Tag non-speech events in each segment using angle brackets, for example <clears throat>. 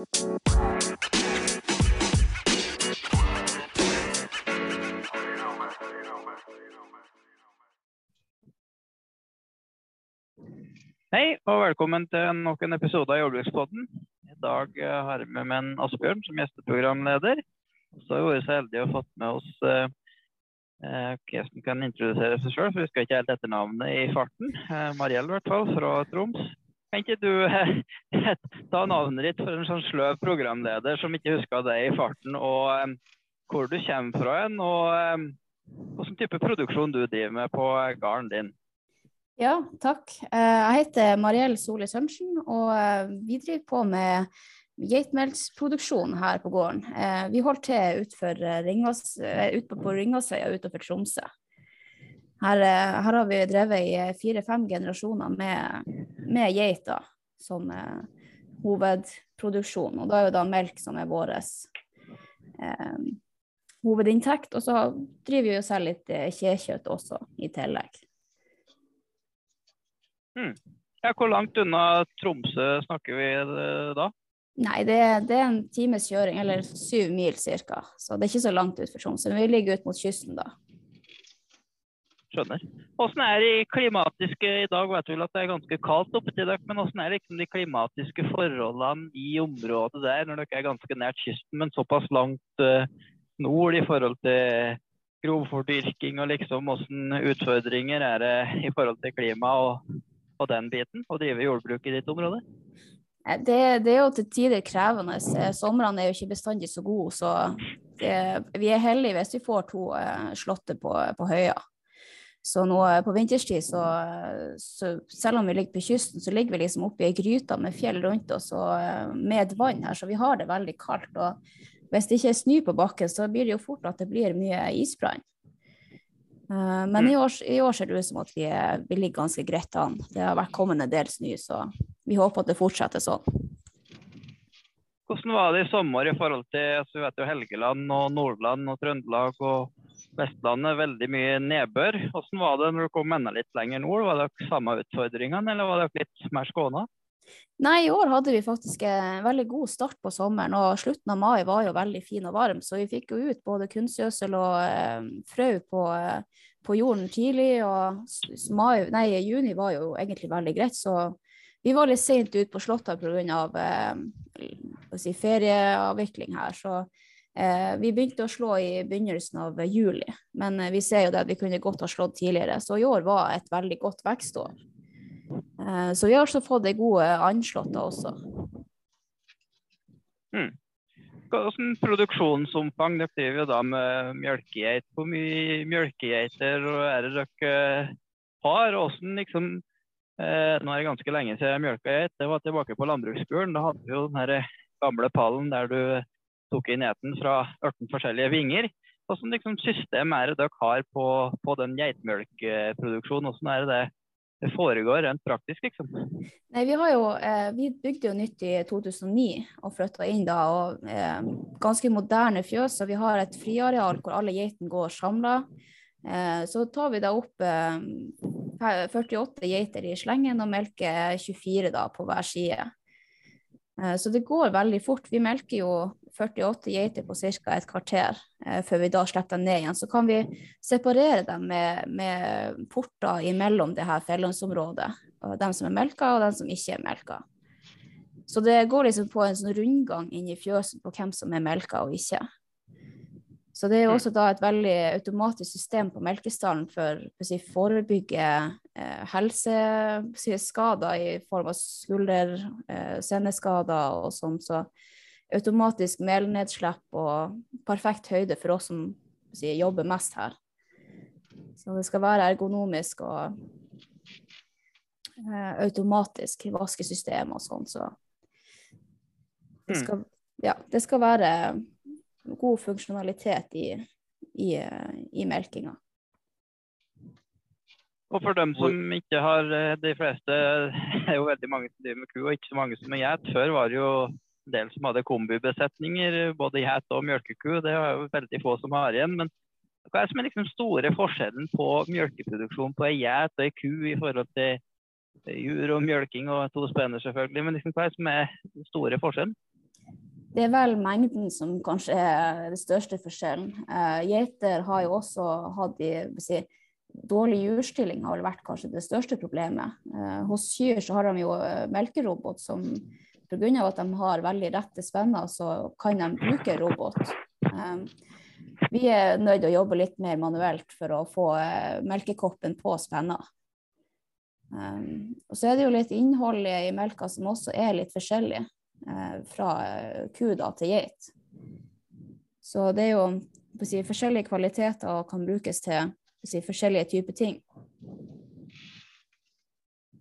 Hei, og velkommen til nok en episode av Jordbrukspodden. I dag eh, har vi med en Asbjørn som gjesteprogramleder. Så har vi vært så heldige å fått med oss eh, eh som kan introdusere seg sjøl, for vi skal ikke helt etternavnet i farten. Eh, Mariell i hvert fall, fra Troms. Kan ikke du eh, <laughs> ta navnet ditt for en sånn sløv programleder som ikke husker deg i farten, og eh, hvor du kommer fra en, og hvilken type produksjon du driver med på gården din? Ja, takk. Eh, jeg heter Mariell Sole Sørensen, og eh, vi driver på med geitmelksproduksjon her på gården. Eh, vi holder til Ringvass, ut på Ringvassøya utenfor Tromsø. Her, her, har vi drevet i fire-fem generasjoner med, med geiter som hovedproduksjon. Og da er jo da melk som er vår eh, hovedinntekt. Og så driver vi og selger litt kjekjøtt også i tillegg. Hmm. Ja, hvor langt unna Tromsø snakker vi eh, da? Nei, det, det, er en times kjøring, eller syv mil ca. Så det er ikke så langt ut for Tromsø. Men vi ligger ut mot kysten da. Skjønner. Hvordan er det klimatiske i dag? Vet du vel at det er ganske kaldt oppe til dere, men hvordan er liksom de klimatiske forholdene i området der når dere er ganske nært kysten, men såpass langt uh, nord i forhold til grovfordyrking og liksom hvordan utfordringer er det i forhold til klima og og den biten, å drive jordbruk i ditt område? Det, det, er jo til tider krevende. Somrene er jo ikke bestandig så gode, så det, vi er heldige hvis vi får to slåtter på, på, høya. Så nå uh, på vinterstid, så, så, selv om vi ligger på kysten, så ligger vi liksom oppe i ei gryte med fjell rundt oss og uh, med vann her, så vi har det veldig kaldt. Og hvis det ikke er snø på bakken, så blir det jo fort at det blir mye isbrann. Eh, men i mm. år, i år, ser det ut som at vi, vi, ligger ganske greit an. Det har vært kommet en del snø, så vi håper at det fortsetter sånn. Hvordan var det i sommer i forhold til altså, vet jo, Helgeland og Nordland og Trøndelag og Vestlandet? Veldig mye nedbør. Hvordan var det når du kom enda litt lenger nord? Var det samme utfordringene, eller var det litt mer skåna? Nei, i år hadde vi faktisk en veldig god start på sommeren, og slutten av mai var jo veldig fin og varm, så vi fikk jo ut både kunstgjødsel og eh, frø på, eh, på, jorden tidlig. Og mai, nei, juni var jo egentlig veldig greit, så vi var litt sent ute på Slottet pga. Eh, si, ferieavvikling her. Så vi begynte å slå i begynnelsen av juli, men eh, vi ser jo det at vi kunne godt ha slått tidligere. Så i år var et veldig godt vekstår. Eh, så vi har også fått det gode anslåtte også. Mm. Hvordan produksjonsomfang det blir jo da med melkegeit? Hvor mye melkegeiter er det dere har? Hvordan liksom, eh, nå er det ganske lenge siden jeg mjølka geit. Det var tilbake på landbruksskolen. Da hadde vi jo den gamle pallen der du tok inn eten fra 18 forskjellige vinger. Hvordan liksom, system er det dere har på, på den geitmelkproduksjonen? Hvordan er det det foregår rent praktisk, liksom? Nei, vi, jo, eh, vi bygde jo nytt i 2009 og flytta inn da. og eh, Ganske moderne fjøs. og Vi har et friareal hvor alle geitene går samla. Eh, så tar vi da opp 48 eh, geiter i slengen og melker 24 da på hver side. Eh, så det går veldig fort. Vi melker jo 48 geiter på ca. et kvarter eh, før vi da slipper dem ned igjen. Så kan vi separere dem med, med porter imellom det her fellesområdet. dem som er melka, og dem som ikke er melka. Så det går liksom på en sånn rundgang inn i fjøsen på hvem som er melka og ikke. Så det er jo mm. også da et veldig automatisk system på Melkesdalen for å si, forebygge eh, helseskader i form av skulder, eh, seneskader og sånn. Så automatisk melnedslipp og perfekt høyde for oss som si, jobber mest her. Så det skal være ergonomisk og eh, automatisk vaskesystem og sånn. Så det mm. skal, ja, det skal være god funksjonalitet i, i, i melkinga. Og for dem som ikke har eh, De fleste er jo veldig mange som driver med ku, og ikke så mange som er geit. Før var det jo en del som hadde kombibesetninger, både geit og mjølkeku. Det er jo veldig få som har igjen. Men hva er som er liksom store forskjellen på mjølkeproduksjon på ei geit og ei ku i forhold til jur og mjølking og to spenner, selvfølgelig. Men liksom, hva er som er den store forskjellen? Det er vel mengden som kanskje er den største forskjellen. Uh, geiter har jo også hatt i, si, dårlig jurstilling har vel vært kanskje det største problemet. Uh, hos kyr så har de jo eh, melkerobot som pga. at de har veldig rette spenner, så kan de bruke robot. Um, vi er nødt til å jobbe litt mer manuelt for å få uh, melkekoppen på spenna. Um, og så er det jo litt innhold i melka som også er litt forskjellig fra uh, ku da, til geit. Så det er jo si, forskjellige kvaliteter og kan brukes til si, forskjellige typer ting.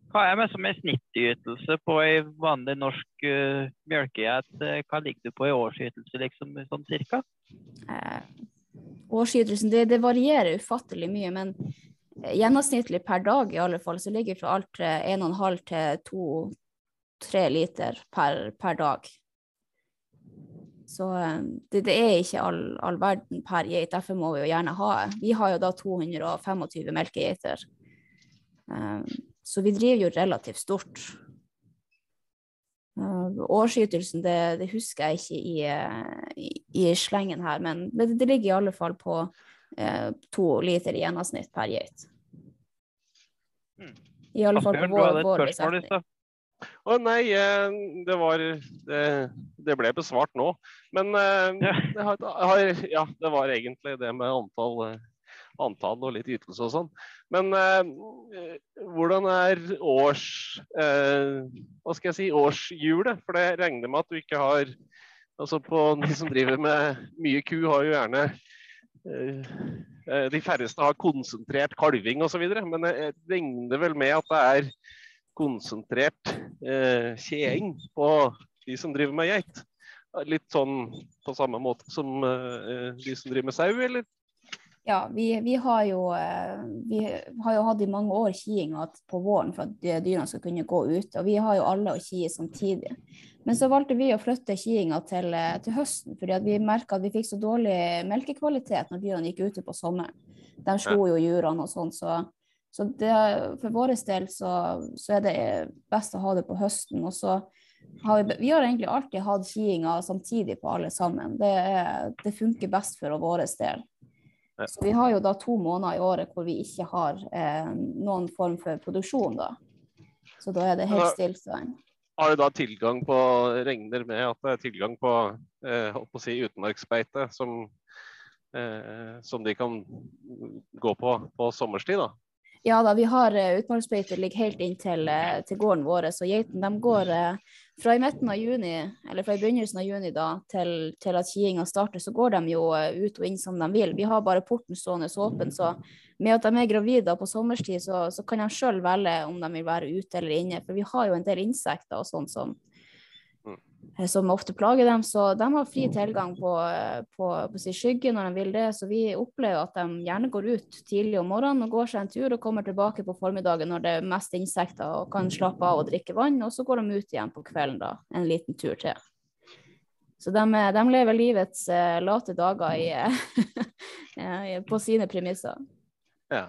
Hva er det som er snittytelse på ei vanlig norsk uh, melkegeit? Hva ligger du på i årsytelse, liksom, sånn cirka? Eh, årsytelsen, det, det, varierer ufattelig mye, men gjennomsnittlig per dag i alle fall, så ligger fra alt 1,5 til 2-3 liter per, per, dag. Så det, det er ikke all, all, verden per geit, derfor må vi jo gjerne ha Vi har jo da 225 melkegeiter. Um, så vi driver jo relativt stort. Uh, årsytelsen, det, det, husker jeg ikke i, i, i slengen her, men det, det, ligger i alle fall på uh, to liter i gjennomsnitt per geit. Hmm. I alle fall på vår, vår besetning. Å nei, eh, det var det, det, ble besvart nå. Men ja. Det, har, ja, det var egentlig det med antall antall og litt ytelse og sånn. Men eh, hvordan er års eh, hva skal jeg si, årshjulet? For det regner med at du ikke har altså på De som driver med mye ku, har jo gjerne eh, eh De færreste har konsentrert kalving osv. Men det regner vel med at det er konsentrert eh, kjeing på de som driver med geit. Litt sånn på samme måte som eh, de som driver med sau, eller? Ja, vi, vi, har jo, eh, vi, har jo, hatt i mange år kiing på våren for at dyrene skal kunne gå ut. Og vi har jo alle å kie samtidig. Men så valgte vi å flytte kiinga til, eh, til, høsten, fordi vi merka at vi fikk så dårlig melkekvalitet når dyrene gikk ute på sommeren. De slo jo jurene og sånn, så, så det, for vår del så, så, er det best å ha det på høsten. Og så har vi, vi har egentlig alltid hatt kiinga samtidig på alle sammen. Det, det funker best for vår del. Så vi har jo da to måneder i året hvor vi ikke har eh, noen form for produksjon, da. Så da er det helt stillstand. Har du da tilgang på regner med at det er tilgang på, eh, på si utmarksbeite som, eh, som de kan gå på på sommerstid, da? Ja da, vi har uh, utmarksbeite ligger helt inn til, uh, til gården vår. Så geitene går uh, fra i midten av juni, eller fra i begynnelsen av juni da, til, til at kiinga starter, så går de jo ut og inn som de vil. Vi har bare porten stående åpen, så med at de er gravide på sommerstid, så, så kan de sjøl velge om de vil være ute eller inne. For vi har jo en del insekter og sånn som, Eh, som ofte plager dem. Så de har fri tilgang på, eh, på, på sin skygge når de vil det. Så vi opplever at de gjerne går ut tidlig om morgenen og går seg en tur og kommer tilbake på formiddagen når det er mest insekter og kan slappe av og drikke vann. Og så går de ut igjen på kvelden da, en liten tur til. Så de, eh, de lever livets late dager <laughs> i, på sine premisser. Ja.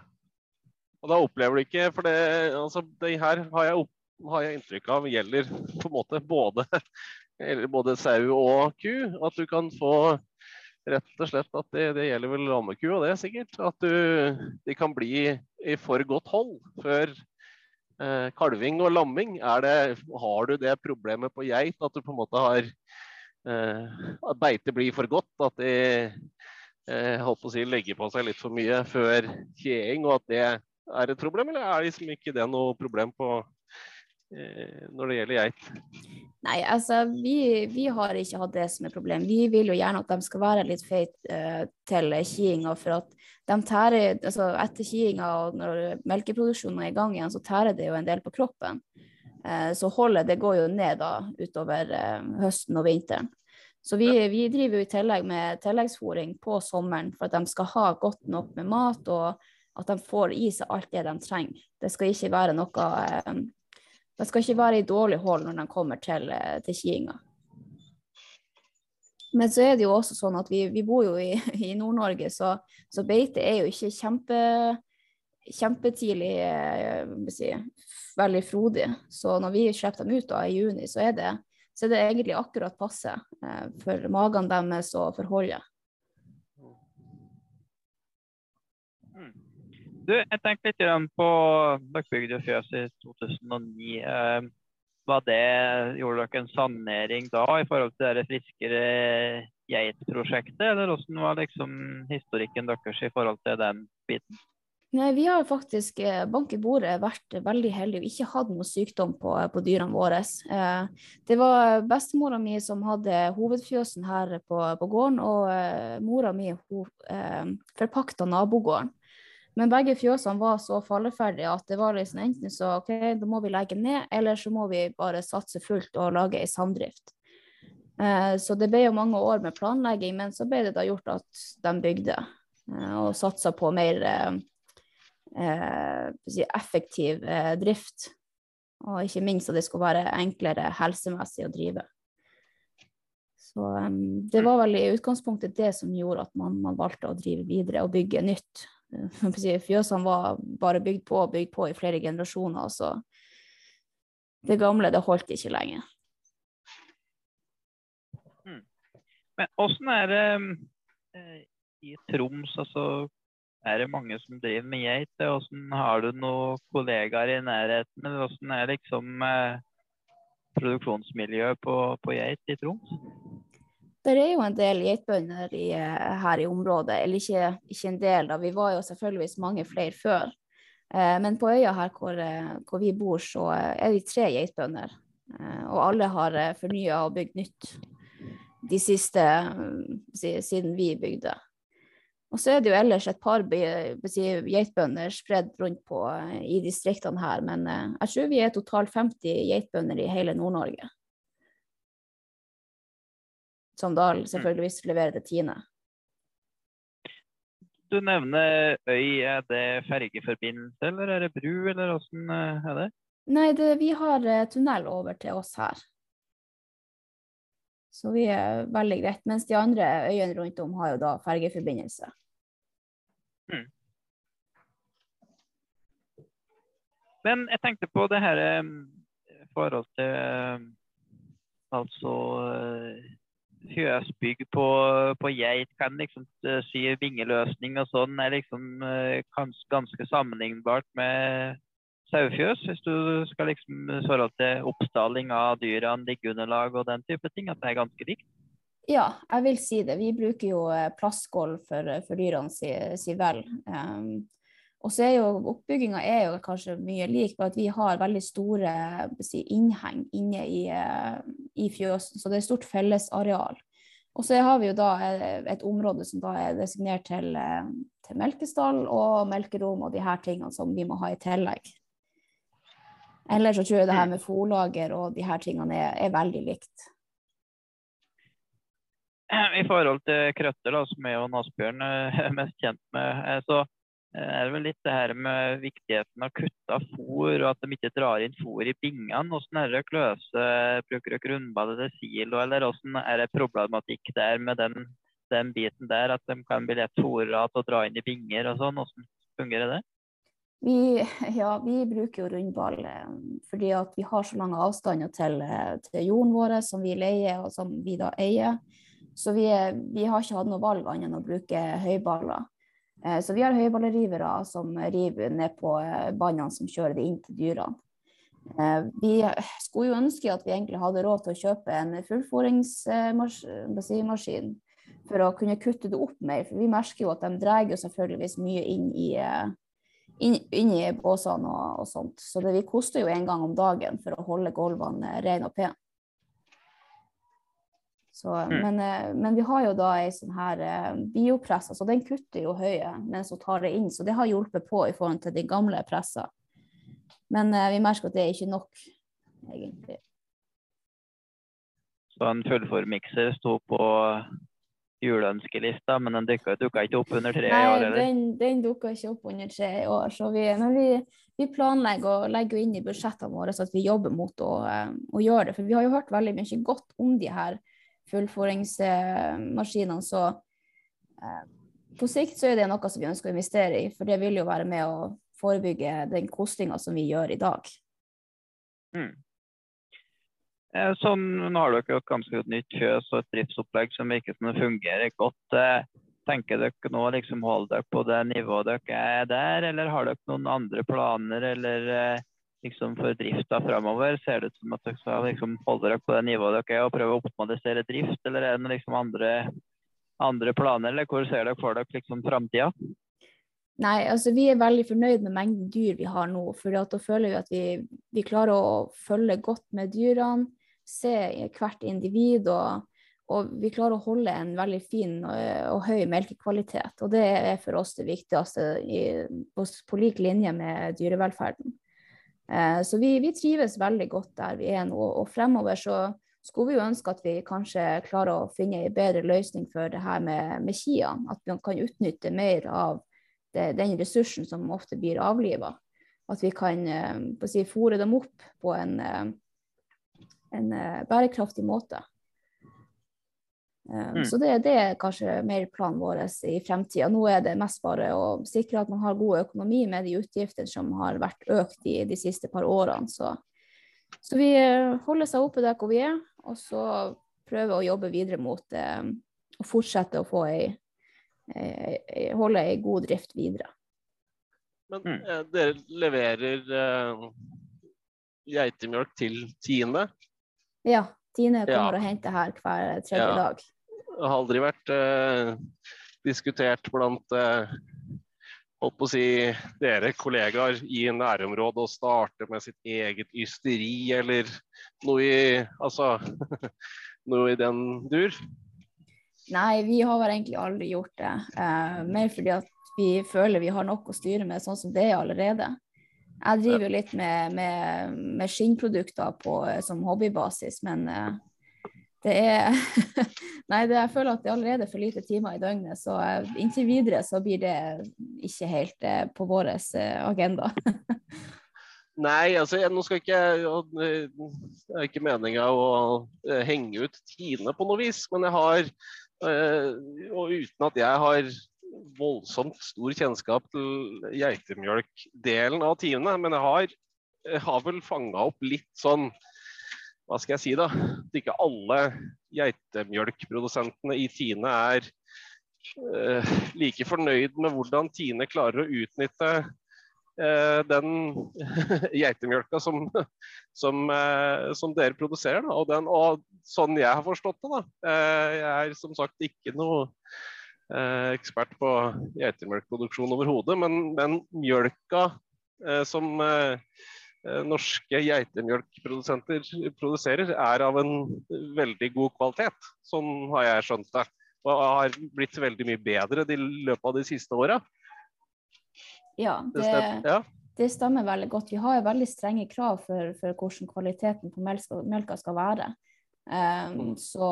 Og da opplever du ikke For det, altså, det her har jeg, opp, har jeg inntrykk av gjelder på en måte både eller både sau og ku. At du kan få rett og slett at det, det gjelder vel lammeku og det sikkert. At du, de kan bli i for godt hold før eh, kalving og lamming. Det, har du det problemet på geit at du på en måte har eh, At beite blir for godt? At de eh, holdt på å si, legger på seg litt for mye før kjeing, og at det er et problem? Eller er liksom ikke det noe problem på, når det gjelder geit? Nei, altså vi, vi, har ikke hatt det som et problem. Vi vil jo gjerne at de skal være litt feite uh, til kiinga, for at de tærer altså Etter kiinga og når melkeproduksjonen er i gang igjen, så tærer det jo en del på kroppen. Uh, så holdet det går jo ned da utover uh, høsten og vinteren. Så vi, vi, driver jo i tillegg med tilleggsfòring på sommeren for at de skal ha godt nok med mat, og at de får i seg alt det de trenger. Det skal ikke være noe de skal ikke være i dårlig hold når de kommer til, eh, til kiinga. Men så er det jo også sånn at vi, vi bor jo i, <laughs> i Nord-Norge, så, så, beite er jo ikke kjempe, kjempetidlig eh, si, veldig frodig. Så når vi slipper dem ut da, i juni, så er det så er det egentlig akkurat passe eh, for magene deres og forholde. Mm. Du, jeg tenkte litt på Dere bygde fjøs i 2009. Eh, var det, gjorde dere en sanering da i forhold til det friskere geitprosjektet, eller hvordan var liksom historikken deres i forhold til den biten? Nei, Vi har faktisk eh, bank i bordet vært veldig heldige og ikke hatt noe sykdom på, på dyrene våre. Eh, det var bestemora mi som hadde hovedfjøsen her på, på gården, og eh, mora mi hun, forpakta nabogården. Men begge fjøsene var så falleferdige at det var liksom enten så OK, da må vi legge ned, eller så må vi bare satse fullt og lage ei samdrift. Eh, så det ble jo mange år med planlegging, men så ble det da gjort at de bygde eh, og satsa på mer eh, effektiv drift. Og ikke minst at det skulle være enklere helsemessig å drive. Så um, det var vel i utgangspunktet det som gjorde at man, man valgte å drive videre og bygge nytt. Fjøsene var bare bygd på og bygd på i flere generasjoner, så det gamle det holdt ikke lenge. Hmm. Men åssen er det eh, i Troms, altså er det mange som driver med geit? Hvordan har du noen kollegaer i nærheten? Hvordan er liksom eh, produksjonsmiljøet på, på, geit i Troms? Det er jo en del geitbønder eh, her i området, eller ikke, ikke, en del, da. Vi var jo selvfølgeligvis mange flere før. Eh, men på øya her hvor, eh, hvor, vi bor, så er vi tre geitbønder. Og alle har fornya og bygd nytt de siste siden vi bygde. Og så er det jo ellers et par geitbønder spredd rundt på i distriktene her, men jeg tror vi er totalt 50 geitbønder i hele Nord-Norge. Som Dahl selvfølgeligvis leverer til Tine. Du nevner øy. Er det fergeforbindelse, eller er det bru, eller åssen eh, er det? Nei, det, vi har eh, tunnel over til oss her. Så vi er veldig greit. Mens de andre øyene rundt om har jo da fergeforbindelse. Mm. Men jeg tenkte på det her i forhold til eh, altså eh, fjøsbygg på, på geit. Kan liksom eh, si vingeløsning og sånn er liksom ganske, ganske sammenlignbart med sauefjøs, hvis du skal liksom i til oppstalling av dyrene, liggeunderlag og den type ting, at det er ganske likt? Ja, jeg vil si det. Vi bruker jo plastgulv for, for dyrene si, si vel. Um, og så er jo oppbygginga kanskje mye lik, bare at vi har veldig store si, innheng inne i, uh, i fjøsen, så det er stort fellesareal. Og så har vi jo da et, et område som da er designert til, til melkestall og melkerom og de her tingene som vi må ha i tillegg. Ellers så tror jeg det her med fòrlager og de her tingene er, er, veldig likt. I forhold til krøtter, da, som er jo Asbjørn <laughs> mest kjent med, eh, så eh, er det vel litt det her med viktigheten av å kutte av fôr, og at de ikke drar inn fôr i bingene. Hvordan er det kløse? Bruker dere rundball til silo, eller hvordan er det problematikk der med den, den biten der? At de kan bli lett fôra til å dra inn i binger og sånn. Hvordan fungerer det? Vi, ja, vi bruker jo rundball eh, fordi at vi har så lange avstander til, eh, til jorden vår som vi leier og som vi da eier. Så vi, vi har ikke hatt noe valg annet enn å bruke høyballer. Eh, så vi har høyballerivere som river ned på båndene som kjører det inn til dyrene. Vi skulle jo ønske at vi egentlig hadde råd til å kjøpe en fullfòringsmaskin for å kunne kutte det opp mer. For vi merker jo at de drar jo selvfølgeligvis mye inn i inn, i båsene og, og, sånt. Så det, vi koster jo en gang om dagen for å holde gulvene rene og pene. Så, mm. men, eh, men, vi har jo da ei sånn her eh, biopress, altså den kutter jo høyet mens hun tar det inn, så det har hjulpet på i forhold til de gamle pressa. Men uh, vi merker at det er ikke nok, egentlig. Så en fullformikser sto på juleønskelista, men den dukka, ikke opp under tre Nei, år? Nei, den, den dukka ikke opp under tre år. Så vi, men vi, vi planlegger og legger inn i budsjettene våre så at vi jobber mot å, eh, å, gjøre det. For vi har jo hørt veldig mye godt om de her fullføringsmaskinene. Så eh, på sikt så er det noe som vi ønsker å investere i, for det vil jo være med å forebygge den kostinga som vi gjør i dag. Mm. Eh, sånn, nå har dere et ganske nytt fjøs og et driftsopplegg som virker som det fungerer godt. Eh, tenker dere nå liksom holde dere på det nivået dere er der, eller har dere noen andre planer eller liksom for drifta framover? Ser det ut som at dere liksom holde dere på det nivået dere er og prøve å optimalisere drift, eller er det liksom andre, andre planer, eller hvor ser dere for dere liksom framtida? Nei, altså vi er veldig fornøyd med mengden dyr vi har nå. For da føler vi at vi, vi, klarer å følge godt med dyrene, se hvert individ. Og, og, vi klarer å holde en veldig fin og, og, høy melkekvalitet. Og det er for oss det viktigste i, på, på, lik linje med dyrevelferden. Eh, så vi, vi, trives veldig godt der vi er nå. Og fremover så skulle vi jo ønske at vi kanskje klarer å finne en bedre løsning for det her med, med kia. At man kan utnytte mer av det, den ressursen som ofte blir avliva. At vi kan uh, si, fòre dem opp på en, uh, en bærekraftig måte. Mm. Så det, det, er kanskje mer planen vår i fremtida. Nå er det mest bare å sikre at man har god økonomi med de utgiftene som har vært økt i de siste par årene. Så, så vi holder seg oppe der hvor vi er, og så prøver å jobbe videre mot å fortsette å få ei ei, holde ei god drift videre. Men mm. eh, dere leverer eh, geitemjølk til Tine? Ja, Tine kommer ja. og henter her hver tredje ja. dag. Det har aldri vært eh, diskutert blant eh, holdt på å si, dere kollegaer i nærområdet å starte med sitt eget ysteri eller noe i, altså, <laughs> noe i den dur? Nei, vi har vel egentlig aldri gjort det. Eh, mer fordi at vi føler vi har nok å styre med sånn som det er allerede. Jeg driver jo litt med, med, med skinnprodukter på, som hobbybasis, men uh, det er <laughs> Nei, det, jeg føler at det er allerede for lite timer i døgnet, så uh, inntil videre så blir det ikke helt på vår agenda. <laughs> Nei, altså jeg, nå skal ikke Det er ikke meninga å henge ut Tine på noe vis, men jeg har Eh, og uten at jeg har voldsomt stor kjennskap til geitemjølkdelen av Tine, men jeg har, jeg har vel fanga opp litt sånn Hva skal jeg si, da? At ikke alle geitemjølkprodusentene i Tine er uh, like fornøyd med hvordan Tine klarer å utnytte Eh, den <laughs> geitemjølka som, som, eh, som, dere produserer. Og, den, og, sånn jeg har forstått det, da. Eh, jeg er som sagt ikke noe ekspert på geitemjølkproduksjon overhodet, men, men mjølka som norske geitemjølkprodusenter produserer, er av en veldig god kvalitet. Sånn har jeg skjønt det. Og har blitt veldig mye bedre i løpet av de siste åra. Ja, ja. det, stemmer veldig godt. Vi har veldig strenge krav for, for hvordan kvaliteten på melka skal være. Um, så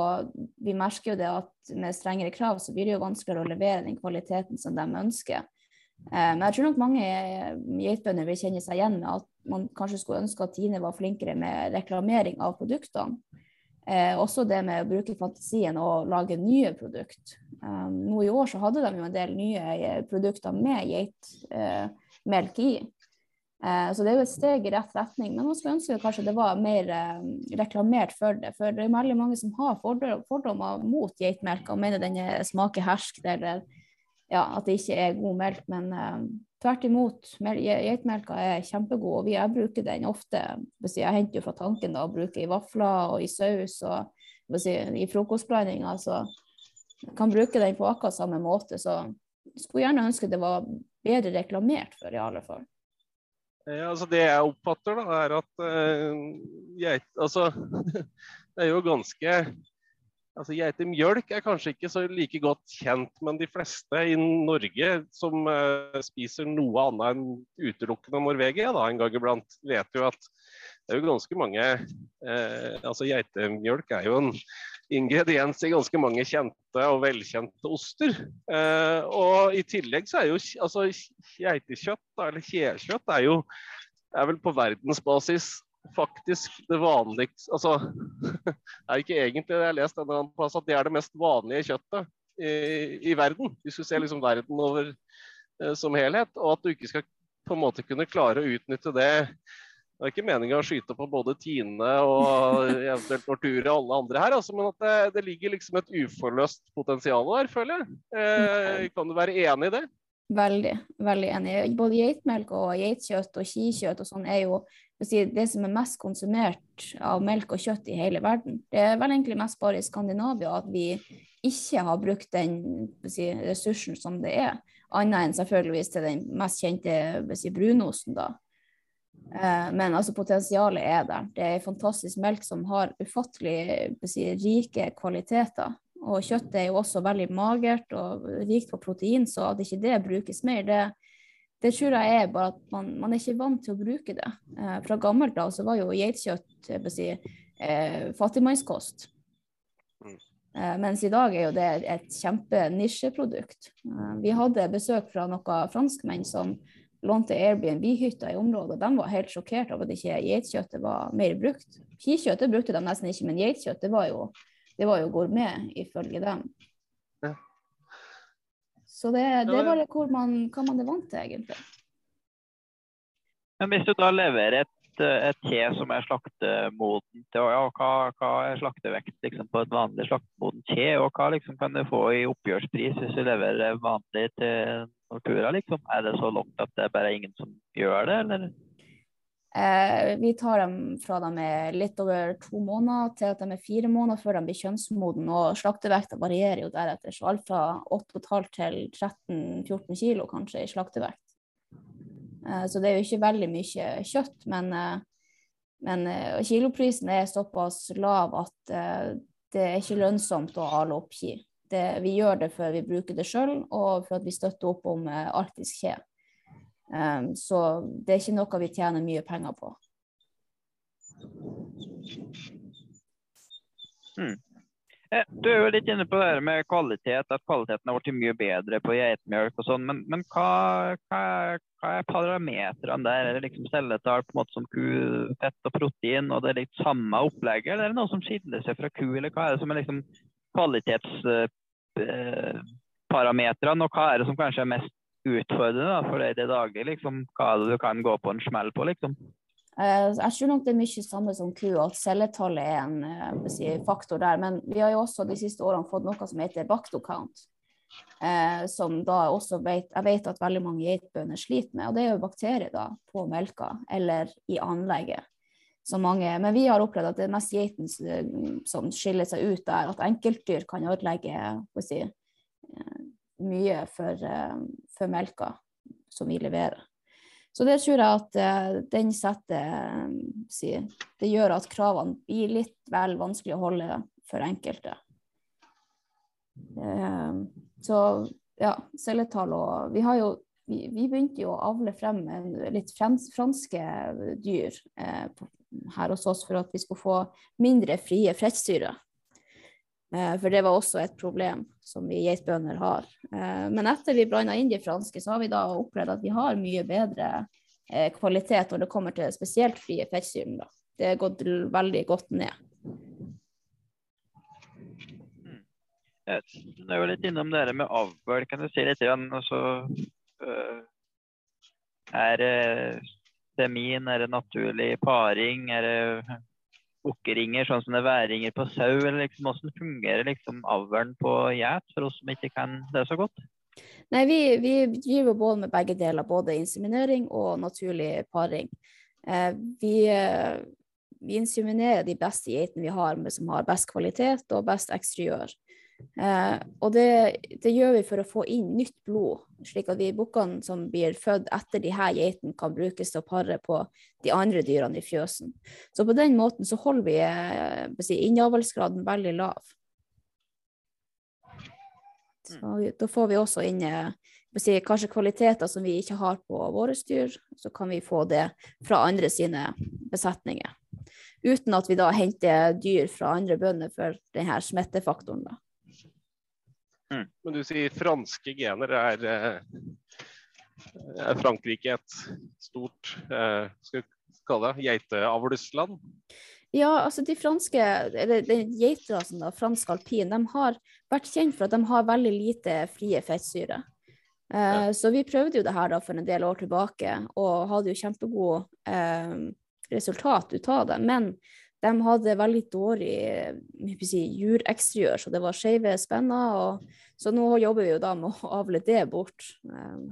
vi merker jo det at med strengere krav så blir det jo vanskeligere å levere den kvaliteten som de ønsker. Men um, jeg tror nok mange geitbønder vil kjenne seg igjen med at man kanskje skulle ønske at Tine var flinkere med reklamering av produktene. Eh, også det med å bruke fantasien og lage nye produkter. Eh, nå i år så hadde de jo en del nye eh, produkter med geitmelk eh, i. Eh, så det er jo et steg i rett retning. Men man skulle ønske kanskje det var mer eh, reklamert for det. For det er veldig mange som har fordommer mot geitmelk og mener den smaker herskt eller ja, at det ikke er god melk. Men uh, Tvert imot, geitmelka er kjempegod, og jeg bruker den ofte. Jeg henter jo fra tanken da, og bruker i vafler og i saus og i frokostblandinga. Så jeg kan bruke den på akkurat samme måte. Så jeg skulle gjerne ønske det var bedre reklamert for, i alle fall. Ja, altså det jeg oppfatter, da, er at uh, geit, altså, <laughs> det er jo ganske Altså, Geitemjølk er kanskje ikke så like godt kjent, men de fleste i Norge som uh, spiser noe annet enn utelukkende Norvegia da, en gang iblant, vet jo at det er jo ganske mange uh, altså Geitemjølk er jo en ingrediens i ganske mange kjente og velkjente oster. Uh, og i tillegg så er jo altså, geitekjøtt, eller kjekjøtt, er jo er vel på verdensbasis faktisk det vanligste Altså, det er ikke egentlig det jeg har lest en annen plass, at det er det mest vanlige kjøttet i, i verden. Hvis du ser liksom verden over eh, som helhet. Og at du ikke skal på en måte kunne klare å utnytte det Det er ikke meninga å skyte på både Tine og eventuelt Nortura og alle andre her, altså, men at det, det, ligger liksom et uforløst potensial der, føler jeg. Eh, kan du være enig i det? Veldig, veldig enig. Både geitmelk og geitkjøtt og kikjøtt og sånn er jo det som er mest konsumert av melk og kjøtt i hele verden. Det er vel egentlig mest bare i Skandinavia at vi ikke har brukt den si, ressursen som det er, annet enn selvfølgeligvis til den mest kjente si, brunosten, da. Eh, men altså, potensialet er der. Det er fantastisk melk som har ufattelig si, rike kvaliteter. Og kjøttet er jo også veldig magert og rikt på protein, så at ikke det brukes mer, det, det tror jeg er bare at man, man, er ikke vant til å bruke det. Eh, fra gammelt av så var jo geitkjøtt si, eh, fattigmannskost. Mm. Eh, mens i dag er jo det et kjempenisjeprodukt. Eh, vi hadde besøk fra noen franskmenn som lånte Airbnb-hytta i området. De var helt sjokkert over at ikke geitkjøttet var mer brukt. Kikjøttet brukte de nesten ikke, men geitkjøtt var, jo, det var jo gourmet ifølge dem. Ja. Så det, det er bare hvor man, hva man er vant til, egentlig. Men hvis du da leverer et, et te som er slaktemoden til, ja, hva, hva, er slaktevekt liksom, på et vanlig slaktemoden te, og hva liksom, kan du få i oppgjørspris hvis du leverer vanlig til Nortura, liksom? Er det så langt at det er bare ingen som gjør det, eller? Eh, vi tar dem fra de er litt over to måneder til at de er fire måneder før de blir kjønnsmoden. Og slaktevekta varierer jo deretter, så alt fra 8,5 til 13-14 kilo kanskje i slaktevekt. Eh, så det er jo ikke veldig mye kjøtt, men, eh, men kiloprisen er såpass lav at det er ikke lønnsomt å ale opp ki vi gjør det før vi bruker det sjøl, og for at vi støtter opp om arktisk kje. Um, så det er ikke noe vi tjener mye penger på. Hmm. Eh, du er jo litt inne på det med kvalitet, at kvaliteten har blitt mye bedre på geitemelk og sånn. Men, men hva, hva, hva, er parametrene der? Er det liksom celletall på en måte som ku, fett og protein, og det er litt samme opplegget? Eller er det noe som skiller seg fra ku, eller hva er det som er liksom kvalitetsparametrene, og hva er det som kanskje er mest utfordrende da, for deg i det daglige? Liksom? Hva er det du kan gå på en smell på, liksom? Eh, jeg tror nok det er mye samme som ku, at celletallet er en eh, si, faktor der. Men vi har jo også de siste årene fått noe som heter baktocount. Eh, som da også vet, jeg vet at veldig mange geitbønder sliter med. Og det er jo bakterier da på melka eller i anlegget som mange. Men vi har opplevd at det er mest geiten som skiller seg ut der. At enkeltdyr kan ødelegge si, eh, mye for, eh, for, melka som vi leverer. Så det tror jeg at uh, den setter si, Det gjør at kravene blir litt vel vanskelig å holde for enkelte. Uh, så ja, celletall og Vi har jo vi, vi, begynte jo å avle frem litt franske dyr eh, her hos oss for at vi skulle få mindre frie fettsyrer. Eh, for det var også et problem som vi geitbønder har. Eh, men etter vi blanda inn de franske, så har vi da opplevd at vi har mye bedre eh, kvalitet når det kommer til spesielt frie fettsyrer. Det har gått veldig godt ned. Jeg er jo litt innom det med avl. Kan du si litt igjen? Altså, er semin? Er det naturlig paring? Er det bukkeringer, sånn som det er væringer på sau? Eller liksom, hvordan fungerer liksom avlen på geit, for oss som ikke kan det så godt? Nei, vi, vi driver både med begge deler, både inseminering og naturlig paring. Eh, vi, eh, vi, inseminerer de beste geitene vi har, som har best kvalitet og best eksteriør. Eh, og det, det, gjør vi for å få inn nytt blod, slik at de bukkene som blir født etter de her geitene, kan brukes til å pare på de andre dyrene i fjøsen. Så på den måten så holder vi eh, innavlsgraden veldig lav. Så da får vi også inn eh, si, kanskje kvaliteter som vi ikke har på våre dyr, så kan vi få det fra andre sine besetninger. Uten at vi da henter dyr fra andre bønder for denne smittefaktoren. da. Mm. Men du sier franske gener. Er, eh, er Frankrike et stort eh, skal vi kalle det, geiteavlsland? Ja, altså de franske, eller da, fransk alpin, de har vært kjent for at de har veldig lite frie fettsyre. Eh, ja. Så vi prøvde jo det her da for en del år tilbake, og hadde jo kjempegod eh, resultat ut av det. Men de hadde veldig dårlig si, jureksteriør, så det var skeive spenner. Og, så nå jobber vi jo da med å avle det bort. Um,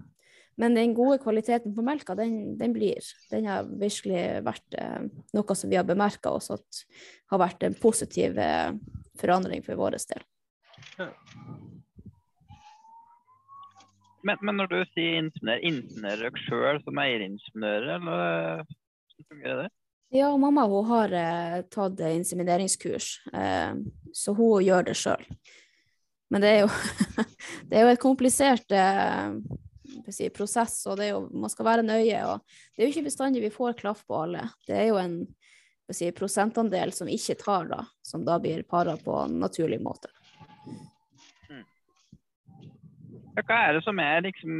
men den gode kvaliteten på melka, den, den blir. Den har virkelig vært eh, noe som vi har bemerka oss at har vært en positiv eh, forandring for vår del. Men, men, når du sier ingeniør, inseminører dere sjøl som eieringeniører, eller hvordan fungerer det? Ja, mamma hun har eh, tatt insemineringskurs, eh, så hun gjør det sjøl. Men det er jo, <laughs> det er jo et komplisert eh, si, prosess, og jo, man skal være nøye. og Det er jo ikke bestandig vi får klaff på alle. Det er jo en si, prosentandel som ikke tar, da, som da blir para på en naturlig måte. Mm. Hva er det som er liksom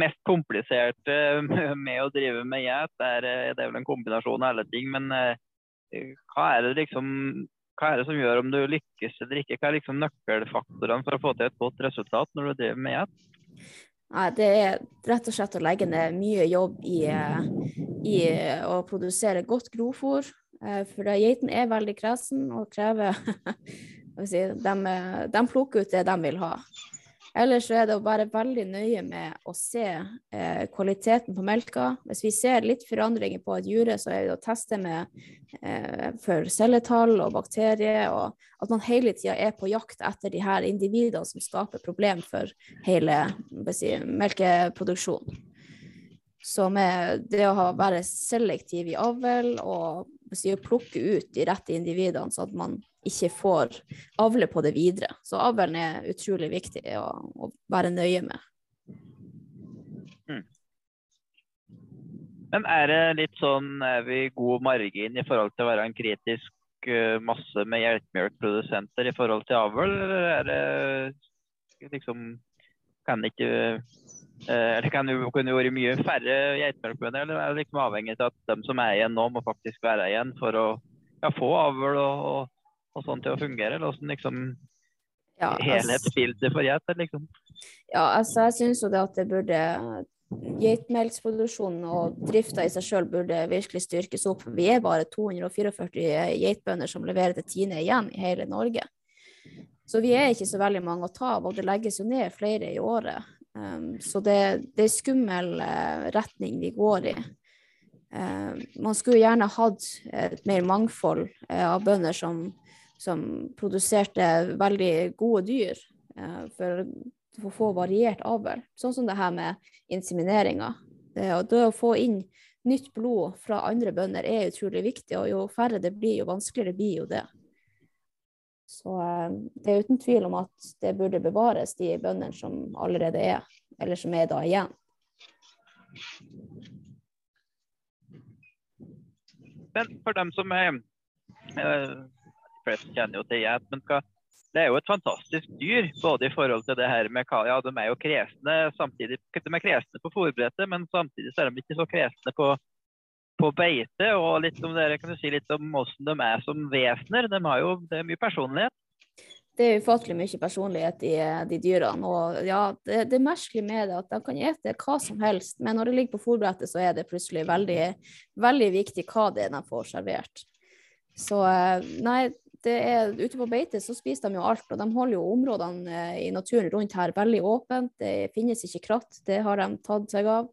mest komplisert eh, med å drive med geit? Det, det er vel en kombinasjon av alle ting, men eh, hva er liksom hva er det som gjør om du lykkes eller ikke? Hva er liksom nøkkelfaktorene for å få til et godt resultat når du driver med geit? Det er rett og slett å legge ned mye jobb i, eh, i å produsere godt grovfôr. Eh, for geiten er veldig kresen og krever <laughs> si, de, de plukker ut det de vil ha. Ellers så er det å være veldig nøye med å se eh, kvaliteten på melka. Hvis vi ser litt forandringer på et jure, så er det å teste med eh, for celletall og bakterier, og at man hele tida er på jakt etter de her individene som skaper problem for hele si, melkeproduksjonen. Så med det å være selektiv i avl og si, plukke ut de rette individene, så at man ikke får avle på det videre. Så avlen er utrolig viktig å, å være nøye med. Mm. Men er det litt sånn, er vi god margin i forhold til å være en kritisk uh, masse med hjelpemjølkprodusenter i forhold til avl, eller er det liksom Kan det ikke uh, eller kan det kunne vært mye færre geitemelkbønder, eller er det liksom avhengig av at de som er igjen nå, må faktisk være igjen for å ja, få avl og og sånn til å fungere? Eller åssen liksom ja, altså, helhetsbildet for geit? Liksom? Ja, altså jeg syns jo det at det burde Geitmelksproduksjonen og drifta i seg sjøl burde virkelig styrkes opp. Vi er bare 244 geitbønder som leverer til Tine igjen i hele Norge. Så vi er ikke så veldig mange å ta av, og det legges jo ned flere i året. Um, så det, det, er skummel uh, retning vi går i. Uh, man skulle gjerne hatt et mer mangfold uh, av bønder som som produserte veldig gode dyr eh, for å få variert avl. Sånn som det her med insemineringa. Det, det å få inn nytt blod fra andre bønder er utrolig viktig, og jo færre det blir, jo vanskeligere blir jo det. Så eh, det er uten tvil om at det burde bevares, de bøndene som allerede er, eller som er da igjen. Men for dem som er eh, flest kjenner jo til geit. Men det er jo et fantastisk dyr, både i forhold til det her med Ja, de er jo kresne samtidig. De er kresne på fòrbrettet, men samtidig så er de ikke så kresne på, på beite. Og litt om dere kan du si litt om hvordan de er som vesener. De har jo, det er mye personlighet. Det er ufattelig mye personlighet i de dyrene. Og ja, det, det er merkelig med det at de kan ete hva som helst, men når det ligger på fòrbrettet, så er det plutselig veldig, veldig viktig hva det er de får servert. Så eh, nei, er, ute på beite så spiser de jo alt, og de holder jo områdene eh, i naturen rundt her veldig åpent. Det finnes ikke kratt, det har de tatt seg av.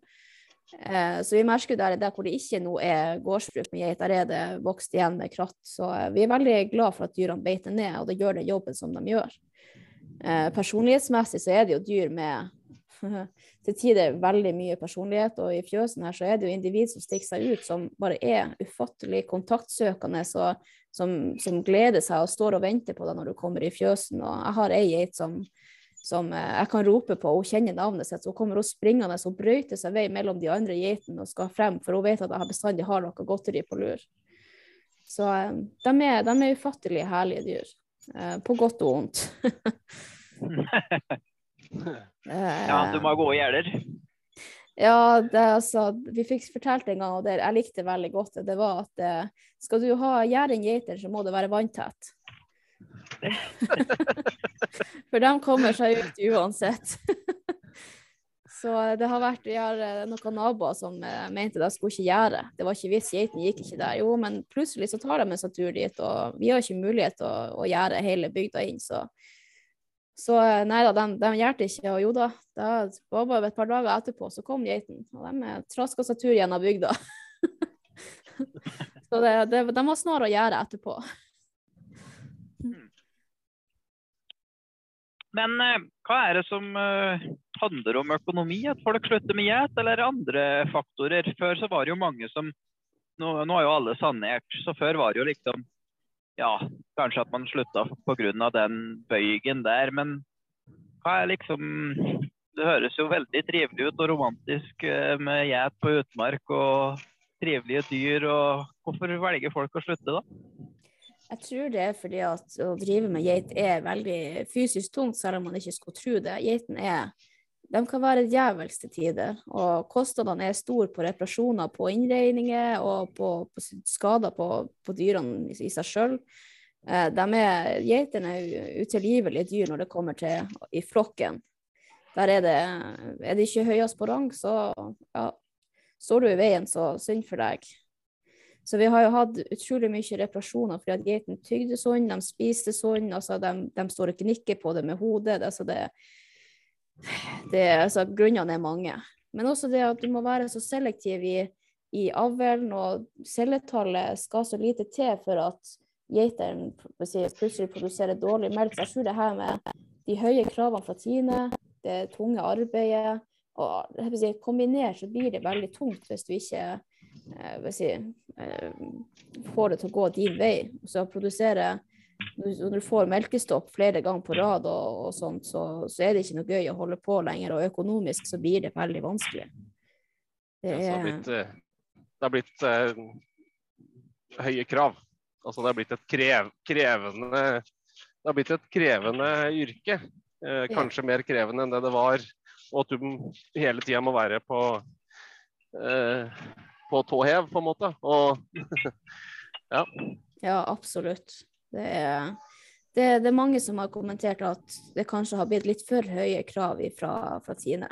Eh, så vi merker der, der hvor det ikke nå er gårdsbruk med geit, der er det vokst igjen med kratt. Så eh, vi er veldig glad for at dyrene beiter ned, og det gjør den jobben som de gjør. Eh, personlighetsmessig så er det jo dyr med <laughs> til tider veldig mye personlighet, og i fjøsen her så er det jo individ som stikker seg ut, som bare er ufattelig kontaktsøkende. Så som, som, gleder seg og står og venter på deg når du kommer i fjøsen. Og jeg har ei geit som, som, eh, jeg kan rope på, hun kjenner navnet sitt. Så hun kommer også springende og brøyter seg vei mellom de andre geitene og skal frem, for hun vet at jeg bestandig har noe godteri på lur. Så eh, de er, de er ufattelig herlige dyr. Eh, på godt og vondt. <laughs> <laughs> ja, du må ha gode gjerder. Ja, det, altså, vi fikk fortalt en gang, og det, jeg likte det veldig godt, det var at eh, skal du ha gjæring geiter, så må det være vanntett. <laughs> For de kommer seg ut uansett. <laughs> Så det har vært Vi har eh, noen naboer som eh, mente de skulle ikke gjerde. Det var ikke visst, geitene gikk ikke der. Jo, men plutselig så tar de en sånn tur dit, og vi har ikke mulighet til å, å gjerde hele bygda inn, så så eh, nei da, de, de gjorde ikke. Og jo da, det var bare et par dager etterpå, så kom geiten. Og de traska seg tur gjennom bygda. <laughs> så det, det, de var snarere å gjøre etterpå. Men eh, hva er det som eh, handler om økonomi? At folk slutter med gjet, eller andre faktorer? Før så var det jo mange som Nå, nå har jo alle sanert, så før var det jo liksom Ja, kanskje at man slutta pga. den bøygen der, men hva er liksom Det høres jo veldig trivelig ut og romantisk eh, med geit på utmark og trivelige dyr. og Hvorfor velger folk å slutte, da? Jeg tror det er fordi at å drive med geit er veldig fysisk tungt, selv om man ikke skulle tro det. Geiten er de kan være djevelsk tider, og kostnadene er store på reparasjoner på innregninger og på, på skader på, på, dyrene i, seg sjøl. Eh, geitene er utilgivelige dyr når det kommer til i flokken. Der er det, er det ikke høyest på rang, så ja, står du i veien, så synd for deg. Så vi har jo hatt utrolig mye reparasjoner fordi at geitene tygde sånn, de spiste sånn, altså de, de står og gnikker på det med hodet. Det, altså det, det, altså grunnene er mange. Men også det at du må være så selektiv i, i avlen, og celletallet skal så lite til for at geiteren plutselig produserer dårlig melk. Jeg tror det her med de høye kravene fra Tine, det tunge arbeidet, og si, kombinert så blir det veldig tungt hvis du ikke eh, si, eh, får det til å gå din vei. Så produsere når du får melkestopp flere ganger på rad, og, og sånt, så, så, er det ikke noe gøy å holde på lenger. Og økonomisk så blir det veldig vanskelig. Det, er... det har blitt, eh, det har blitt uh, høye krav. Altså det har blitt et krev, krevende det har blitt et krevende yrke. Eh, kanskje ja. mer krevende enn det det var. Og at du hele tida må være på eh, på tå hev, på en måte. Og <laughs> ja. Ja, absolutt. Det er, det, det er, mange som har kommentert at det kanskje har blitt litt for høye krav fra, fra Tine.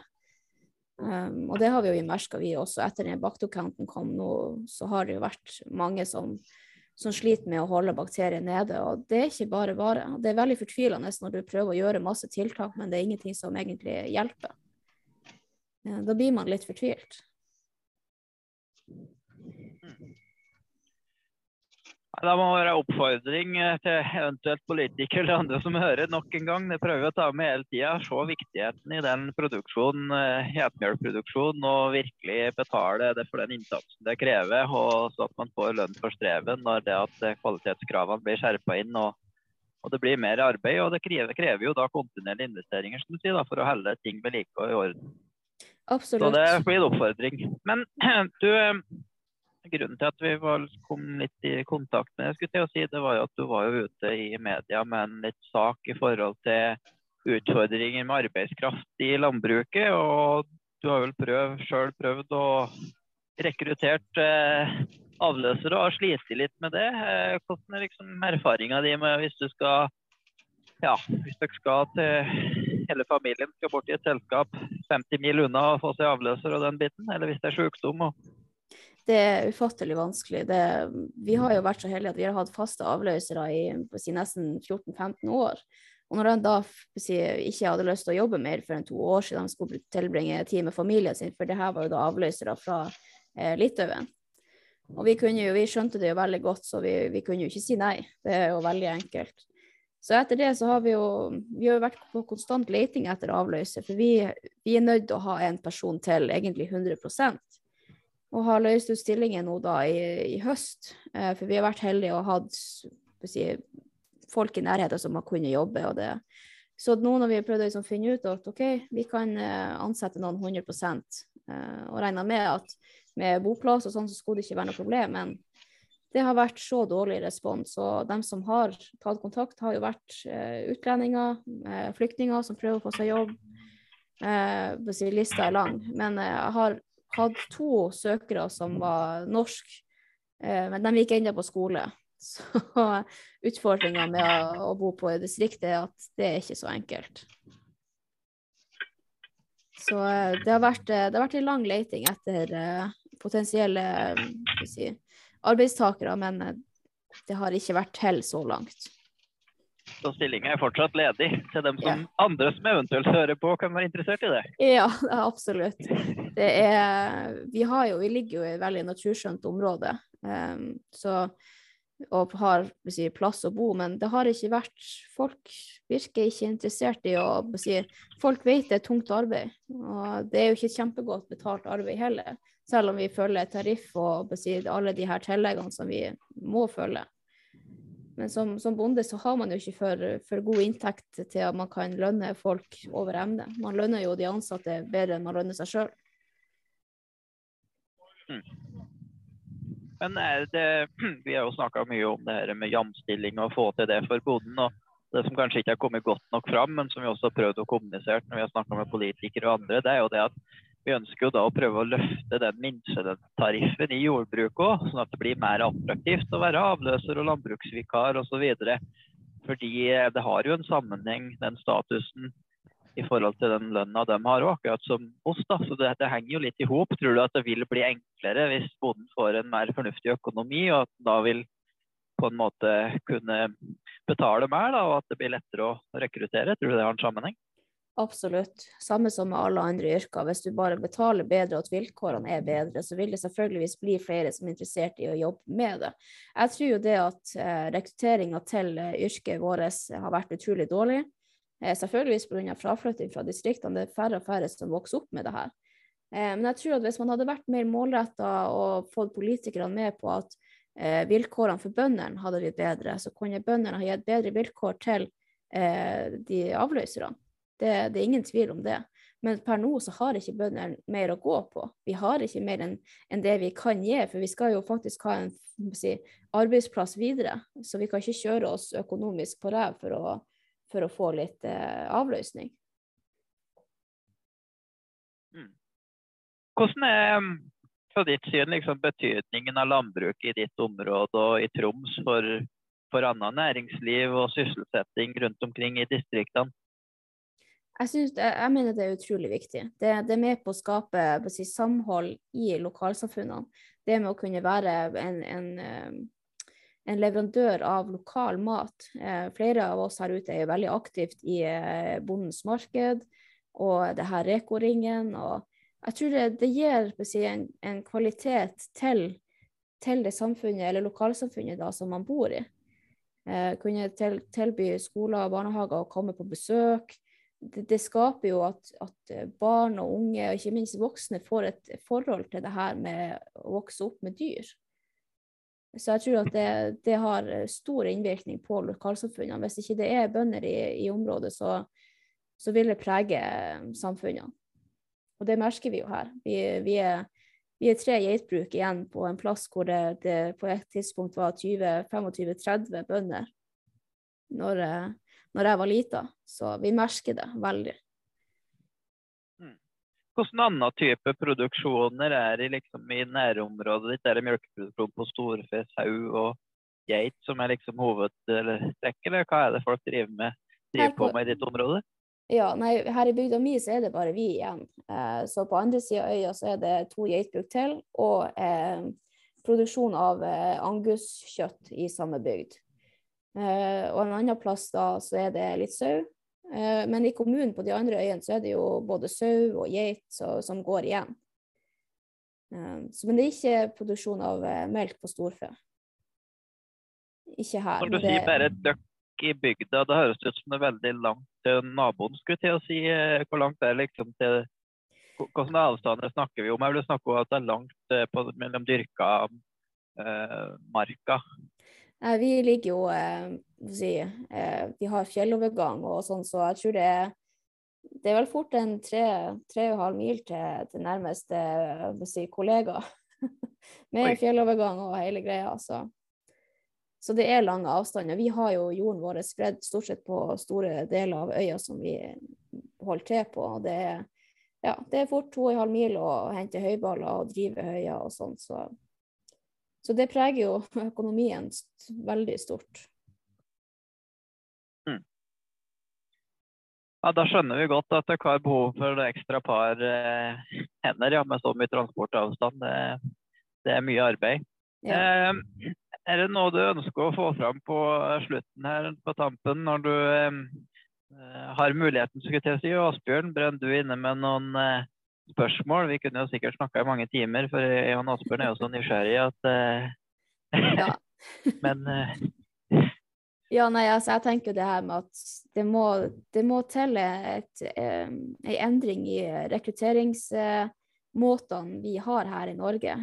Um, og det har vi jo merka, vi også. Etter den baktokanten kom nå, så har det jo vært mange som, som sliter med å holde bakterier nede. Og det er ikke bare bare. Det er veldig fortvilende når du prøver å gjøre masse tiltak, men det er ingenting som egentlig hjelper. Da blir man litt fortvilt. Det må være oppfordring til eventuelt politikere eller andre som hører nok en gang. Det prøver vi å ta med hele tida. Se viktigheten i den produksjonen, hetmjølproduksjonen, eh, og virkelig betale det for den innsatsen det krever. Og så at man får lønn for streven når det at kvalitetskravene blir skjerpa inn. Og, og, det blir mer arbeid. Og det krever, krever jo da kontinuerlige investeringer som du sier, da, for å holde ting ved like og i orden. Absolutt. Så det blir en oppfordring. Men <clears throat> du grunnen til at vi var, kom litt i kontakt med deg, jeg si, det var jo at du var jo ute i media med en litt sak i forhold til utfordringer med arbeidskraft i landbruket. Og du har vel prøv, sjøl prøvd å rekruttert eh, avløsere og har slitt litt med det. Eh, hvordan er liksom erfaringa di med hvis du skal ja, hvis dere skal til hele familien skal bort i et selskap 50 mil unna og få seg avløser og den biten, eller hvis det er sykdom og det er ufattelig vanskelig. Det, vi har jo vært så heldige at vi har hatt faste avløsere i si, nesten 14-15 år. Og når de da si, ikke hadde lyst til å jobbe mer for enn to år siden de skulle tilbringe tid med familien sin, for det her var jo da avløsere fra eh, Litauen. Og vi, jo, vi, skjønte det jo veldig godt, så vi, vi, kunne jo ikke si nei. Det er jo veldig enkelt. Så etter det så har vi jo vi har vært på konstant leting etter avløser, for vi, vi er nødt til å ha en person til, egentlig 100 og har løst ut stillingen nå da i, i høst. Eh, for vi har vært heldige og hatt si, folk i nærheten som har kunnet jobbe. og det. Så nå når vi har prøvd å liksom finne ut at OK, vi kan eh, ansette noen 100 eh, og regner med at med boplass og sånn, så skulle det ikke være noe problem. Men det har vært så dårlig respons. Og de som har tatt kontakt, har jo vært eh, utlendinger, eh, flyktninger som prøver å få seg jobb. Eh, lista er lang. Men eh, jeg har hadde to søkere som var norske, eh, men de gikk ennå på skole. <laughs> Så utfordringa med å, å, bo på distriktet er at det er ikke så enkelt. Så eh, det har vært, eh, det har vært en lang leiting etter potensielle si, arbeidstakere, men det har ikke vært til så langt. Så stillinga er fortsatt ledig til dem som ja. andre som eventuelt hører på, kan være interessert i det? Ja, <laughs> absolutt. Det er, vi, jo, vi ligger jo i et veldig naturskjønt område, um, så, og har si, plass å bo, men det har ikke vært Folk virker ikke interessert i å si, Folk vet det er tungt arbeid, og det er jo ikke kjempegodt betalt arbeid heller, selv om vi følger tariff og si, alle de her tilleggene som vi må følge. Men som, som, bonde så har man jo ikke for, for, god inntekt til at man kan lønne folk over evne. Man lønner jo de ansatte bedre enn man lønner seg sjøl. Mm. Men det, <clears throat> vi har jo snakka mye om det her med jamstilling og få til det for bonden. og Det som kanskje ikke har kommet godt nok fram, men som vi også har prøvd å kommunisere når vi har snakka med politikere og andre, det er jo det at vi ønsker jo da å prøve å løfte den minstetariffen i jordbruket òg, sånn at det blir mer attraktivt å være avløser og landbruksvikar osv. Fordi eh, det har jo en sammenheng, den statusen, i forhold til den lønna de har òg, akkurat som oss. da, så det, det henger jo litt i hop. Tror du at det vil bli enklere hvis bonden får en mer fornuftig økonomi, og at da vil på en måte kunne betale mer, da, og at det blir lettere å rekruttere? Tror du det har en sammenheng? Absolutt. Samme som med alle andre yrker. Hvis du bare betaler bedre og at vilkårene er bedre, så vil det selvfølgeligvis bli flere som er interessert i å jobbe med det. Jeg tror jo det at eh, rekrutteringa til eh, yrket vårt har vært utrolig dårlig. Eh, selvfølgeligvis pga. fraflytting fra distriktene. Det er færre og færre som vokser opp med det her. Men jeg tror at hvis man hadde vært mer målretta og fått politikerne med på at vilkårene for bøndene hadde blitt bedre, så kunne bøndene ha gitt bedre vilkår til de avløserne. Det, det, er ingen tvil om det. Men per nå så har ikke bøndene mer å gå på. Vi har ikke mer enn en det vi kan gi, for vi skal jo faktisk ha en si, arbeidsplass videre. Så vi kan ikke kjøre oss økonomisk på ræv for, for, å få litt eh, avløsning. Mm. Hvordan er fra ditt syn liksom, betydningen av landbruket i ditt område og i Troms for, for annet næringsliv og sysselsetting rundt omkring i distriktene? Jeg, synes, jeg, jeg, mener det er utrolig viktig. Det, det er med på å skape på å si, samhold i lokalsamfunnene. Det med å kunne være en, en, eh, en leverandør av lokal mat. Eh, flere av oss her ute er jo veldig aktivt i eh, Bondens marked og det her Reko-ringen. jeg tror det, det gir si, en, en, kvalitet til, til, det samfunnet eller lokalsamfunnet da, som man bor i. Eh, kunne til, tilby skoler og barnehager å komme på besøk det, det, skaper jo at, at, barn og unge, og ikke minst voksne, får et forhold til det her med å vokse opp med dyr. Så jeg tror at det, det har stor innvirkning på lokalsamfunnene. Hvis ikke det er bønder i, i området, så, så, vil det prege samfunnene. Og det merker vi jo her. Vi, vi, er, vi er, tre geitbruk igjen på en plass hvor det, det på et tidspunkt var 20-25-30 bønder. Når, når jeg var lita. Så vi merker det veldig. Mm. Hvordan annen type produksjoner er det liksom i nærområdet ditt? Er det melkeproduksjon på storfe, sau og geit som er liksom hovedtrekk, eller hva er det folk driver med, driver på med i ditt område? Ja, nei, Her i bygda mi så er det bare vi igjen. Eh, så på andre sida av øya så er det to geitbruk til, og eh, produksjon av eh, anguskjøtt i samme bygd. Eh, og en annen plass da så er det litt sau. Eh, men i kommunen på de andre øyene så er det jo både sau og geit så, som går igjen. Eh, så, men det er ikke produksjon av melk på storfe. Ikke her. Når du det... sier bare døkk i bygda, det høres ut som det er veldig langt til naboen. skulle til å si. Hvor langt det er liksom til Hvilke avstander snakker vi om? Jeg vil snakke om at det er langt på, mellom dyrka eh, marka. Vi ligger jo eh, si, eh, Vi har fjellovergang og sånn, så jeg tror det er det er vel fort en tre, tre og en halv mil til, til nærmeste si, kollega. <laughs> Med Oi. fjellovergang og hele greia. Så. så det er lange avstander. Vi har jo jorden vår spredd stort sett på store deler av øya som vi holder til på. Det er, ja, det er fort to og en halv mil å hente høyballer og drive høya og sånn. Så så det preger jo økonomien veldig stort. Mm. Ja, Da skjønner vi godt at dere har behov for ekstra par eh, hender ja, med så mye transportavstand. Det, det er mye arbeid. Ja. Eh, er det noe du ønsker å få fram på slutten her, på tampen, når du eh, har muligheten, skulle jeg si? Asbjørn, brenner du inne med noen eh, spørsmål? Vi kunne jo sikkert snakka i mange timer, for Jan Asbjørn er jo så nysgjerrig at eh, Ja. <laughs> Men eh, Ja, nei, altså jeg tenker det her med at det må, det må til et, eh, en endring i rekrutteringsmåtene vi har her i Norge.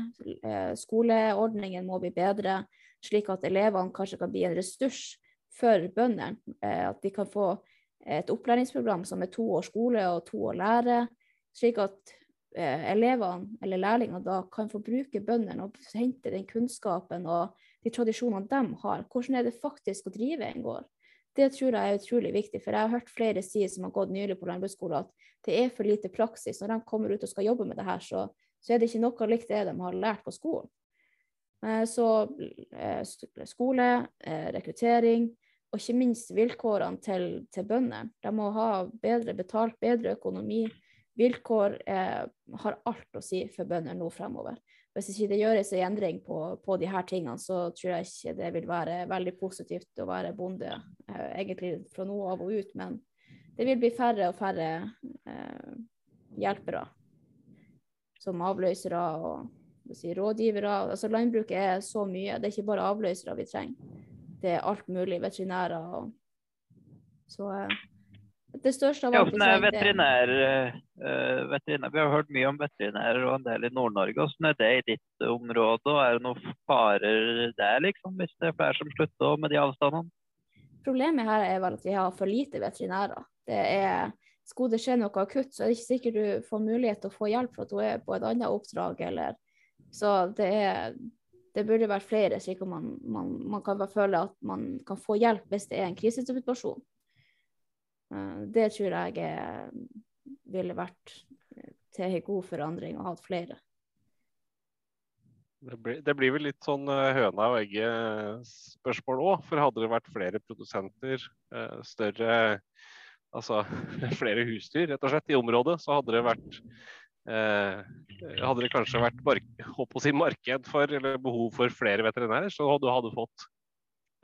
Skoleordningen må bli bedre, slik at elevene kanskje kan bli en ressurs for bøndene. At de kan få et opplæringsprogram som er to år skole og to år lære, slik at eh, elevene eller lærlingene da kan få bruke bøndene og hente den kunnskapen og de tradisjonene de har. Hvordan er det faktisk å drive en gård? Det tror jeg er utrolig viktig, for jeg har hørt flere si som har gått nylig på landbruksskole, at det er for lite praksis. Når de kommer ut og skal jobbe med det her, så, så er det ikke noe likt det de har lært på skolen. Eh, Så eh, skole, eh, rekruttering og ikke minst vilkårene til, til bøndene. De må ha bedre betalt, bedre økonomi. Vilkår eh, har alt å si for bønder nå fremover hvis ikke det gjøres en endring på, på de her tingene, så tror jeg ikke det vil være veldig positivt å være bonde eh, egentlig fra nå av og ut. Men det vil bli færre og færre eh, hjelpere som avløsere og si, rådgivere. Altså Landbruket er så mye. Det er ikke bare avløsere vi trenger. Det er alt mulig. Veterinærer og Så eh, det største av ja, vi hvordan er veterinær, eh, veterinær Vi har hørt mye om veterinærer og en del i Nord-Norge. Hvordan er det i ditt område? og Er det noen farer der, liksom, hvis det er flere som slutter med de avstandene? Problemet her er vel at vi har for lite veterinærer. Det er, Skulle det skje noe akutt, så er det ikke sikkert du får mulighet til å få hjelp for at du er på et annet oppdrag. Eller, så det, er, det burde vært flere, slik at man, man, man kan føle at man kan få hjelp hvis det er en krisesituasjon. Eh, Det tror jeg er, ville vært til en god forandring ha hatt flere. Det blir, det blir vel litt sånn eh, høna og egget-spørsmål òg. For hadde det vært flere produsenter, eh, større Altså <laughs> flere husdyr, rett og slett, i området, så hadde det vært eh, Hadde det kanskje vært mark si marked for, eller behov for flere veterinærer, så hadde du fått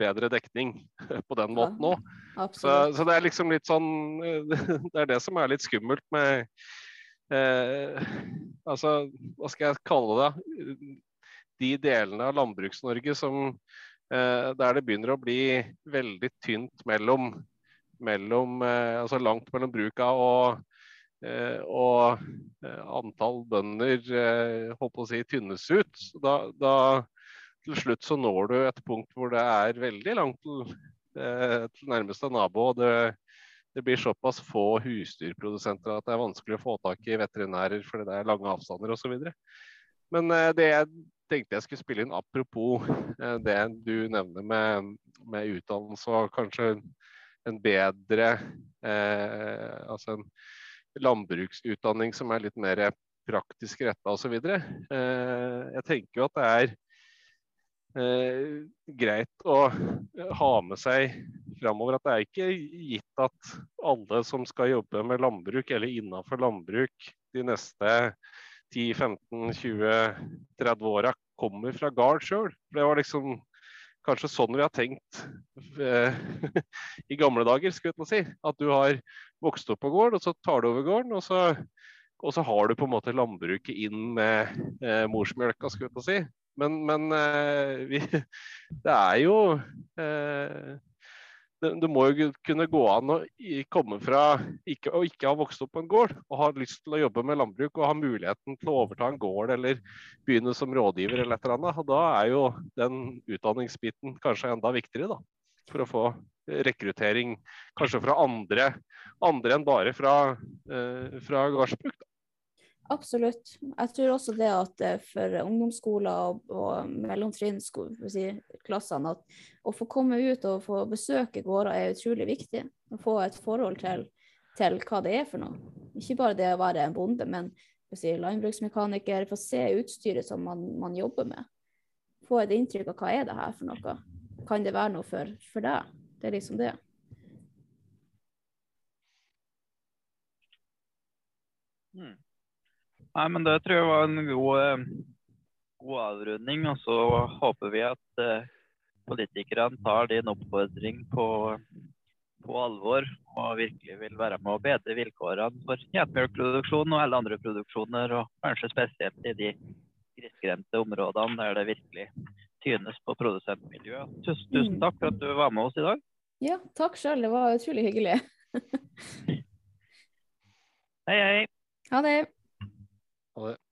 bedre dekning <laughs> på den måten òg. Så, så det er liksom litt sånn <laughs> Det er det som er litt skummelt med eh, Altså, hva skal jeg kalle det? De delene av Landbruks-Norge som eh, Der det begynner å bli veldig tynt mellom, mellom eh, Altså langt mellom bruka og eh, og eh, antall bønder holdt håper å si, tynnes ut. Da, da til slutt så når du et punkt hvor det er veldig langt til, eh, til nærmeste nabo. og det, det blir såpass få husdyrprodusenter at det er vanskelig å få tak i veterinærer fordi det er lange avstander osv. Men eh, det jeg tenkte jeg skulle spille inn apropos eh, det du nevner med, med utdannelse og kanskje en bedre eh, altså en landbruksutdanning som er litt mer praktisk retta osv. Jeg tenker jo at det er eh, greit å ha med seg framover at det er ikke gitt at alle som skal jobbe med landbruk eller innenfor landbruk de neste 10-15-20-30 åra kommer fra gard sjøl. Det var liksom kanskje sånn vi har tenkt eh, <laughs> i gamle dager, skulle jeg si. At du har vokst opp på gård, og så tar du over gården, og så, og så har du på en måte landbruket inn med eh, morsmjølka, skulle jeg si. Men, men eh, vi, <laughs> det er jo eh, det, må jo kunne gå an å komme fra ikke, å ikke ha vokst opp på en gård og ha lyst til å jobbe med landbruk og ha muligheten til å overta en gård eller begynne som rådgiver eller et eller annet. Og da er jo den utdanningsbiten kanskje enda viktigere, da. For å få rekruttering kanskje fra andre, andre enn bare fra, eh, fra gårdsbruk. Da. Absolutt. Jeg tror også det at eh, for ungdomsskoler og, og mellomtrinnsklassene at å få komme ut og få besøke gårder er utrolig viktig. Å få et forhold til, til hva det er for noe. Ikke bare det å være en bonde, men si, landbruksmekaniker. Få se utstyret som man, man jobber med. Få et inntrykk av hva er det her for noe. Kan det være noe for, for deg? Det er liksom det. Mm. Nei, men det tror jeg var en god, eh, god avrunding. Og så håper vi at eh, politikerne tar din oppfordring på, på alvor og virkelig vil være med å bedre vilkårene for gjetmjølkproduksjon og alle andre produksjoner, og kanskje spesielt i de grisgrendte områdene der det virkelig tynes på produsentmiljøet. Tusen, tusen Mm. takk for at du var med oss i dag. Ja, takk sjøl. Det var utrolig hyggelig. <laughs> Hei, hei. Ha det. Ha det.